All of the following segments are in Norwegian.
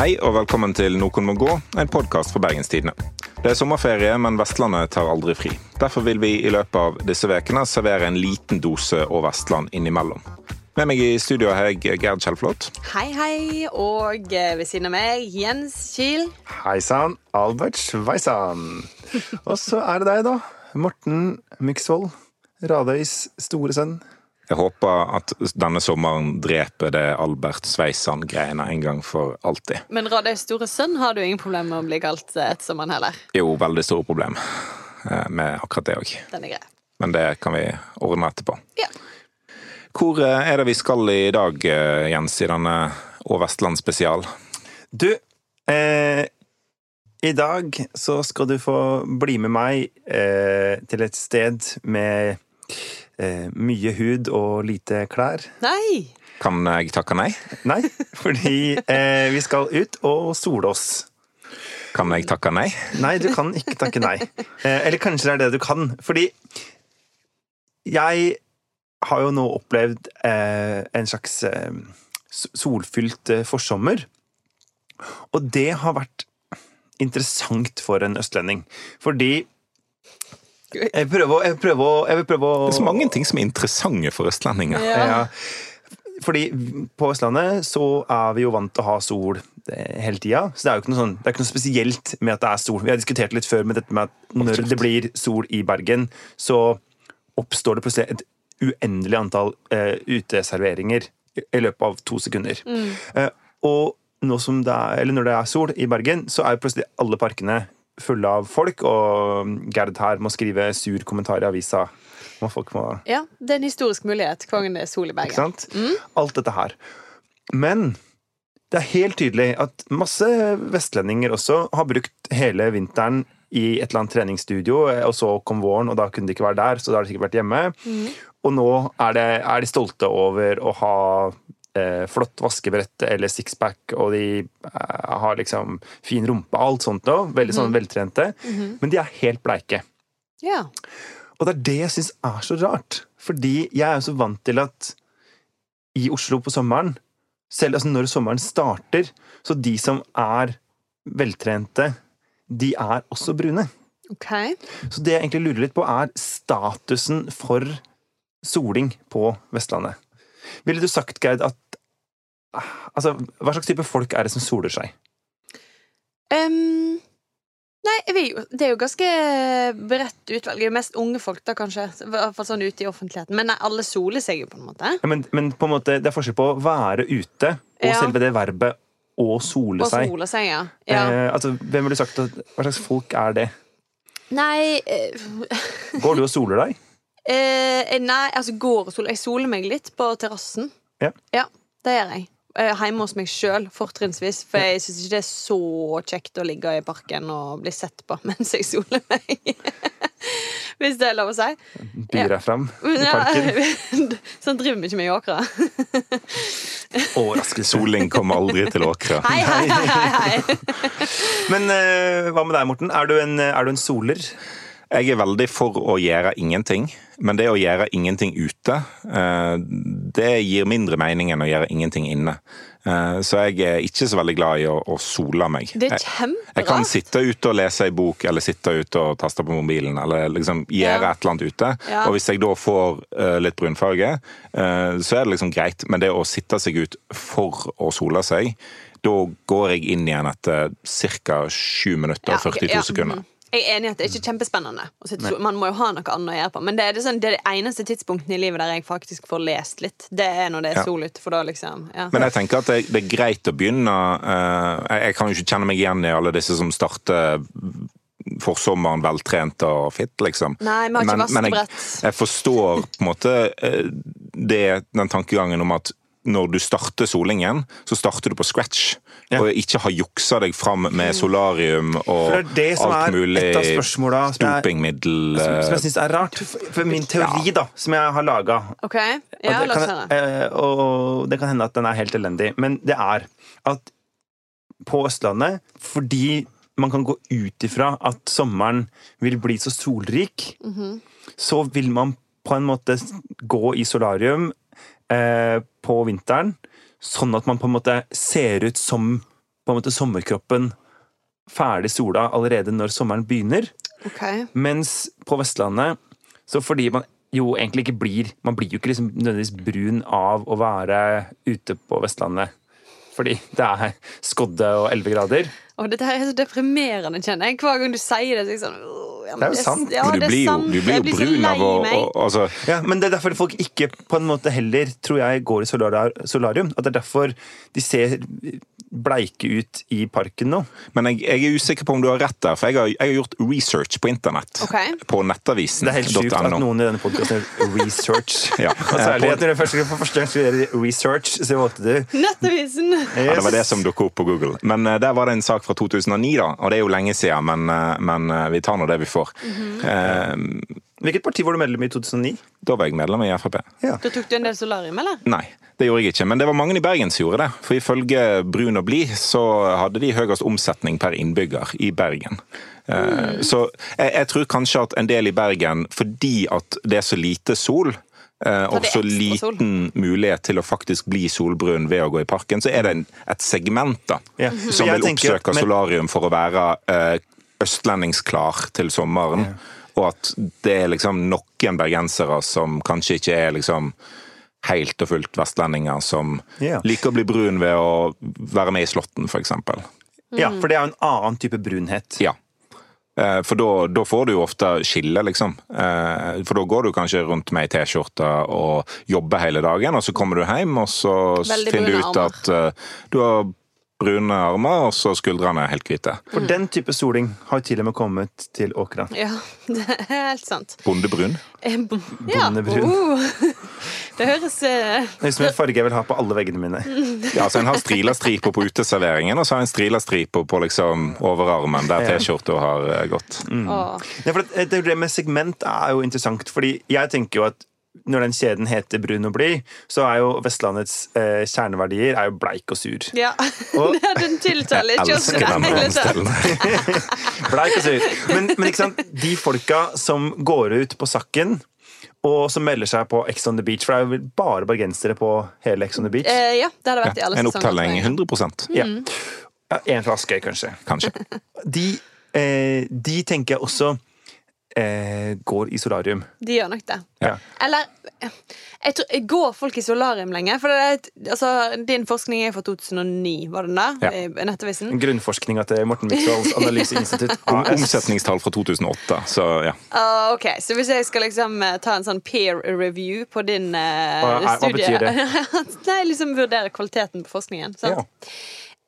Hei og velkommen til Noen må gå, en podkast fra Bergenstidene. Det er sommerferie, men Vestlandet tar aldri fri. Derfor vil vi i løpet av disse ukene servere en liten dose og Vestland innimellom. Med meg i studio har jeg Gerd Kjellflot. Hei, hei. Og eh, ved siden av meg Jens Kiel. Hei sann, Albert Sveisan. Og så er det deg, da. Morten Myksvold. Radøys store sønn. Jeg håper at denne sommeren dreper det Albert Sveisand-greiene en gang for alltid. Men Radøys store sønn har du ingen problemer med å bli kalt eh, etter sommeren heller. Jo, veldig store problem eh, med akkurat det òg. Den. Men det kan vi ordne etterpå. Ja. Hvor eh, er det vi skal i dag, Jens, i denne Å Vestland spesial? Du, eh, i dag så skal du få bli med meg eh, til et sted med mye hud og lite klær. Nei! Kan jeg takke nei? Nei, fordi eh, vi skal ut og sole oss. Kan jeg takke nei? Nei, du kan ikke takke nei. Eh, eller kanskje det er det du kan. Fordi jeg har jo nå opplevd eh, en slags eh, solfylt eh, forsommer. Og det har vært interessant for en østlending. Fordi jeg prøver, jeg prøver, jeg vil prøve å Det er så mange ting som er interessante for østlendinger. Ja. ja. Fordi på Østlandet så er vi jo vant til å ha sol eh, hele tida. Så det er jo ikke noe, sånn, det er ikke noe spesielt med at det er sol. Vi har diskutert litt før med dette med at når det blir sol i Bergen, så oppstår det plutselig et uendelig antall uh, uteserveringer i, i løpet av to sekunder. Eh, og nå som det er, eller når det er sol i Bergen, så er jo plutselig alle parkene fulle av folk, og Gerd her må skrive sur kommentar i avisa. Må folk må Ja, det er en historisk mulighet. Kongen er sol i ikke sant? Alt dette her. Men det er helt tydelig at masse vestlendinger også har brukt hele vinteren i et eller annet treningsstudio, og så kom våren, og da kunne de ikke være der, så da har de sikkert vært hjemme. Og nå er, det, er de stolte over å ha eh, flott vaskebrett eller sixpack, og de eh, har liksom fin rumpe, alt sånt da, veldig sånn veltrente, men de er helt bleike. Ja. Og det er det jeg syns er så rart. Fordi jeg er jo så vant til at i Oslo på sommeren, selv altså når sommeren starter, så de som er veltrente, de er også brune. Okay. Så det jeg egentlig lurer litt på, er statusen for soling på Vestlandet. Ville du sagt, Gerd, at Altså, hva slags type folk er det som soler seg? Um, nei, jo, det er jo ganske bredt utvalg. Mest unge folk, da, kanskje. I hvert fall sånn ute i offentligheten. Men nei, alle soler seg jo, på en måte. Ja, men, men på en måte, det er forskjell på å være ute og Ja. selve det verbet å sole Og seg. seg, ja. ja. Eh, altså, hvem ville sagt at, Hva slags folk er det? Nei eh, Går du og soler deg? Eh, Nei, altså går og soler Jeg soler meg litt på terrassen. Ja. det gjør jeg. Eh, Hjemme hos meg sjøl, fortrinnsvis. For jeg syns ikke det er så kjekt å ligge i parken og bli sett på mens jeg soler meg. Hvis det er lov å si. Byr Ja. deg fram i parken? sånn driver vi ikke med i åkra. Overraskelse. Soling kommer aldri til åkra. Hei, hei, hei, hei, hei. Men eh, hva med deg, Morten? Er du en, er du en soler? Jeg er veldig for å gjøre ingenting, men det å gjøre ingenting ute, eh, det gir mindre mening enn å gjøre ingenting inne. Eh, Så jeg er ikke så veldig glad i å, å sole meg. Det er kjemperatt Jeg kan sitte ute og lese ei bok, eller sitte ute og taste på mobilen, eller liksom gjøre Ja. et eller annet ute. Ja. Og hvis jeg da får eh, litt brunfarge, så er det liksom greit. Men det å sitte seg ut for å sole seg, da går jeg inn igjen etter ca. 7 minutter og Ja, ok, 42 ja, sekunder. Jeg er enig i at det er ikke kjempespennende. å sitte så- Man må jo ha noe annet å gjøre på. Men det er det, sånn, det er det eneste tidspunktet i livet der jeg faktisk får lest litt. Det er når det er sol ute, liksom ja. Men jeg tenker at det, det er greit å begynne eh, jeg, jeg kan jo ikke kjenne meg igjen i alle disse som starter forsommeren veltrent og fit, liksom. Nei, vi har ikke men jeg, vaskebrett. jeg forstår på en måte eh, det, den tankegangen om at når du starter solingen, så starter du på scratch. Ja. Og ikke har juksa deg fram med solarium og For det er det som alt er mulig et av spørsmåla som jeg, som, jeg eh, syns er rart. For, min teori, da, som jeg har laga okay. Ja, eh, og det kan hende at den er helt elendig, men det er at på Østlandet, fordi man kan gå ut ifra at sommeren vil bli så solrik, så vil man på en måte gå i solarium på vinteren, sånn at man på en måte ser ut som måte sommerkroppen ferdig sola allerede når sommeren begynner. Okay. Mens på Vestlandet, så fordi man jo egentlig ikke blir Man blir jo ikke liksom nødvendigvis brun av å være ute på Vestlandet. Fordi det er skodde og 11 grader. Og dette her er så deprimerende, kjenner jeg. Hver gang du sier det, så er jeg sånn «Åh, ja, men Det er jo sant. Ja, du det er blir jo, sant. du blir Jeg jo så brun lei av å meg. altså, Ja, Men det er derfor folk ikke på en måte heller, tror jeg, går i solar solarium. At det er derfor de ser bleike ut i parken nå. Men jeg, jeg er usikker på om du har rett der, for jeg har, jeg har gjort research på internett. Ok. På Det er helt sjukt at noen i denne podkasten gjør research. Ja. Og særlig at når du først for første gang skal gjøre research, så valgte du Nettavisen! Ja, det var det som dukket opp på Google. Men eh, der var det en sak fra 2009, da. Og det er jo lenge siden, men, eh, men eh, vi tar nå det vi får. eh, Hvilket parti var du medlem i i 2009? da var jeg medlem i Frp. Ja. Da tok du en del solarium, eller? Nei, det gjorde jeg ikke. Men det var mange i Bergen som gjorde det. For ifølge Brun og Blid så hadde de høyest omsetning per innbygger i Bergen. Eh, Så jeg, jeg tror kanskje at en del i Bergen, fordi at det er så lite sol, og så liten mulighet til å faktisk bli solbrun ved å gå i parken, så er det en, et segment da, Ja. som vil tenker- oppsøke men- solarium for å være eh, østlendingsklar til sommeren. Og at det er liksom noen bergensere som kanskje ikke er liksom helt og fullt vestlendinger, som Ja. liker å bli brun ved å være med i Slåtten, f.eks. ja, for det er jo en annen type brunhet. Ja. Eh, For da, får du jo ofte skille, liksom. Eh, For da går du kanskje rundt med ei T-skjorte og jobber hele dagen, og så kommer du hjem, og så Veldig finner du ut at eh, du har brune armer, og så skuldrene er helt hvite. For den type soling har jo til og med kommet til Åkra. Ja, det er helt sant. Bondebrun. Eh, Ja. Bondebrun. Oh. Det høres eh, Det er som en farge jeg vil ha på alle veggene mine. Ja, altså En har strilastriper på uteserveringen, og så har en strilastriper på liksom overarmen der T-skjorta har eh, gått. åh. Ja, for det, det med segment er jo interessant, fordi jeg tenker jo at når den kjeden heter Brun og blid, så er jo Vestlandets eh, kjerneverdier er jo bleik og sur. Ja. Og- den tiltaler ikke oss elsker den hele tatt. Bleik og sur. Men, men ikke sant, de folka som går ut på Sakken, og som melder seg på Ex on the Beach, for det er jo bare bergensere på hele Ex on the Beach. Eh, ja, det hadde vært i alle En sesonger, opptelling 100 Ja. Ja, en fra Askøy, kanskje. kanskje. De, eh, de tenker jeg også eh, går i solarium. De gjør nok det. Ja. Eller jeg tror, Går folk i solarium lenge? For det er, et- altså, Din forskning er fra 2009, var den der? Ja. I Nettavisen? Grunnforskninga til Morten Miksvolds analyseinstitutt. Om-. Omsetningstall fra 2008, så ja. Uh, ok, Så hvis jeg skal liksom eh, ta en sånn peer review på din uh, er- hva studie det? Nei, liksom vurdere kvaliteten på forskningen. Sant? Ja.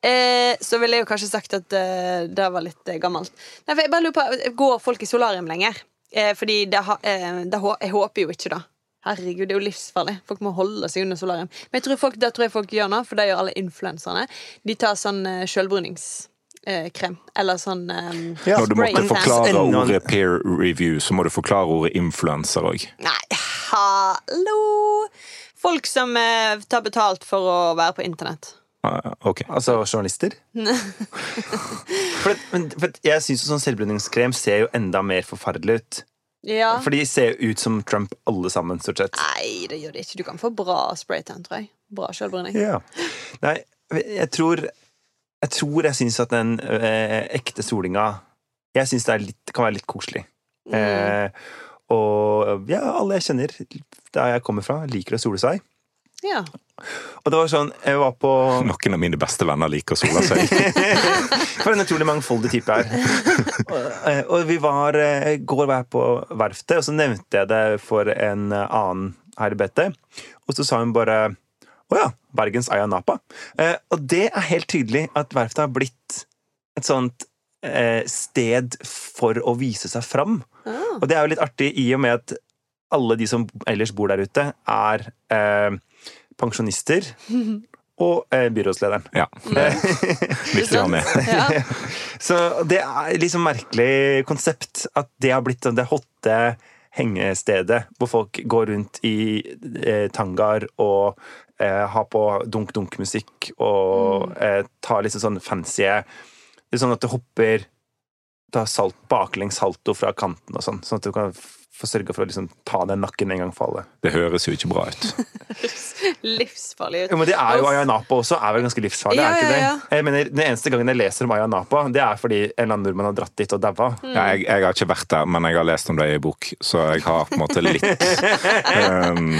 Eh, så ville jeg jo kanskje sagt at eh, det var litt eh, gammelt. Nei, for jeg bare lurer på, Går folk i solarium lenger? Eh, fordi det, ha, eh, det, hå- jeg håper jo ikke det. Herregud, det er jo livsfarlig. Folk må holde seg under solarium. Men jeg tror folk, det tror jeg folk gjør nå, for det gjør alle influenserne. De tar sånn uh, sjølbruningskrem. eller sånn eh, Ja, Når du måtte forklare ordet peer review, så må du forklare ordet influenser òg. Nei, hallo! Folk som eh, tar betalt for å være på internett. Ok. Altså journalister? for, men, for jeg syns sånn selvbrenningskrem ser jo enda mer forferdelig ut. Ja. For de ser jo ut som Trump alle sammen, stort sett. Nei, det gjør det ikke. Du kan få bra spraytan, tror jeg. Bra sjølbruning. Ja. Nei, jeg tror Jeg tror jeg syns at den eh, ekte solinga Jeg syns det er litt, kan være litt koselig. Mm. Eh, og ja, alle jeg kjenner der jeg kommer fra, liker å sole seg. Ja. Og det var sånn Jeg var på Noen av mine beste venner liker å sole seg. For en utrolig mangfoldig type her. Og, og vi var eh, I går var jeg på verftet, og så nevnte jeg det for en eh, annen her i BT. Og så sa hun bare Å ja, Bergens Aya Napa. Eh, og det er helt tydelig at verftet har blitt et sånt eh, sted for å vise seg fram. Ah. Og det er jo litt artig i og med at alle de som ellers bor der ute, er eh, pensjonister og eh, byrådslederen. Ja. Viktig å ha med. Ja. Så det er liksom merkelig konsept at det har blitt sånn det hotte hengestedet hvor folk går rundt i eh, tangaer og eh, har på dunk-dunk-musikk og eh, tar liksom sånn fancy Det er sånn at du hopper tar salt, baklengs salto fra kanten og sånn, sånn at du kan få sørga for å liksom ta den nakken en gang for alle. Det høres jo ikke bra ut. Livsfarlig ut. Jo, men det er jo Aya Napa også, er vel ganske livsfarlig? Ja, er ikke det? ja. Jeg mener, Den eneste gangen jeg leser om Aya Napa, det er fordi en eller annen nordmann har dratt dit og daua. Ja, jeg, jeg har ikke vært der, men jeg har lest om det i bok, så jeg har på en måte litt um,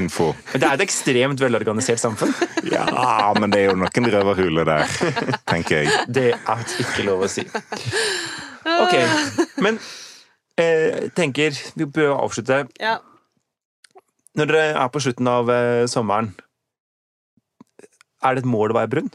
info. Det er et ekstremt velorganisert samfunn. Ja, men det er jo noen røverhuler der, tenker jeg. Det er ikke lov å si. Ok, men jeg tenker vi bør avslutte. Ja. Når dere er på slutten av eh, sommeren, er det et mål å være brun?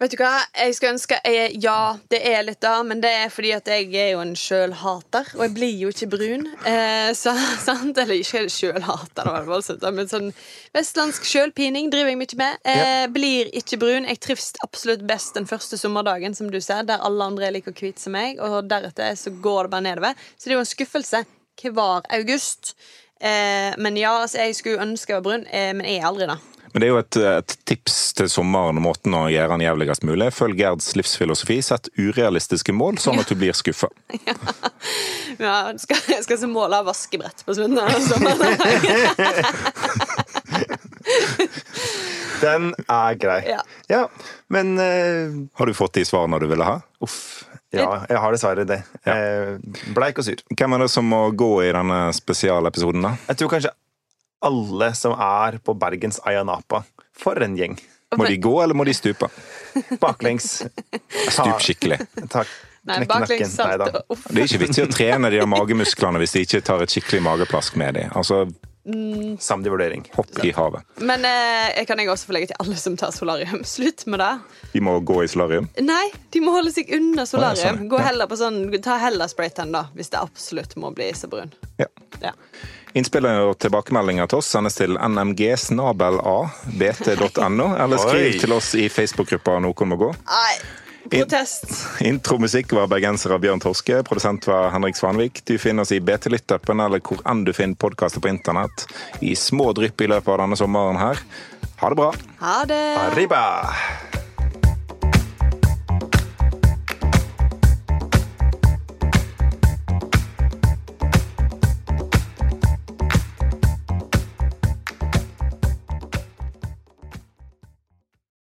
Vet du hva, jeg skulle ønske jeg, Ja, det er litt da, men det er fordi at jeg er jo en sjølhater. Og jeg blir jo ikke brun. Eh, så, sant? Eller ikke sjølhater, det var voldsomt, men sånn vestlandsk sjølpining driver jeg mye med. Eh, Blir ikke brun. Jeg trives absolutt best den første sommerdagen, som du ser, der alle andre er like hvite som meg, og deretter så går det bare nedover. Så det er jo en skuffelse hver august. Eh, men ja, altså, jeg skulle ønske jeg var brun, eh, men jeg er aldri det. Men det er jo et, et tips til sommeren og måten å gjøre den jævligst mulig. Følg Gerds livsfilosofi. Sett urealistiske mål, sånn at du blir skuffa. Ja, jeg skal, jeg skal så mål av vaskebrett på slutten av sommeren. Den er grei. Ja. Ja, men uh, Har du fått de svarene du ville ha? Uff. Ja, jeg har dessverre det. Ja. bleik og sur. Hvem er det som må gå i denne spesialepisoden, da? Jeg tror kanskje alle som er på Bergens Ayanapa. For en gjeng. Må de gå, eller må de stupe? Baklengs. Stup skikkelig. Takk. Nei, baklengs salt. Uff. Det er ikke vits i å trene de magemusklene hvis de ikke tar et skikkelig mageplask med dem. Altså, Samtidig vurdering. hopp i havet. Men eh, jeg kan jeg også få legge til alle som tar solarium. Slutt med det. De må gå i solarium. Nei, de må holde seg unna solarium. sånn, Gå heller på sånn, Ta heller spraytan, da, hvis det absolutt må bli så brun. Ja. Ja. Innspillene og tilbakemeldinger til oss sendes til nmg-snabel-a-bt.no, eller skriv til oss i Facebook-gruppa Noen må gå. Nei, protest. Intromusikk var bergenser av Bjørn Torske, produsent var Henrik Svanvik. Du finner oss i BT Lytt-appen eller hvor enn du finner podkaster på internett. I små drypp i løpet av denne sommeren her. Ha det bra! Ha det. Arriba!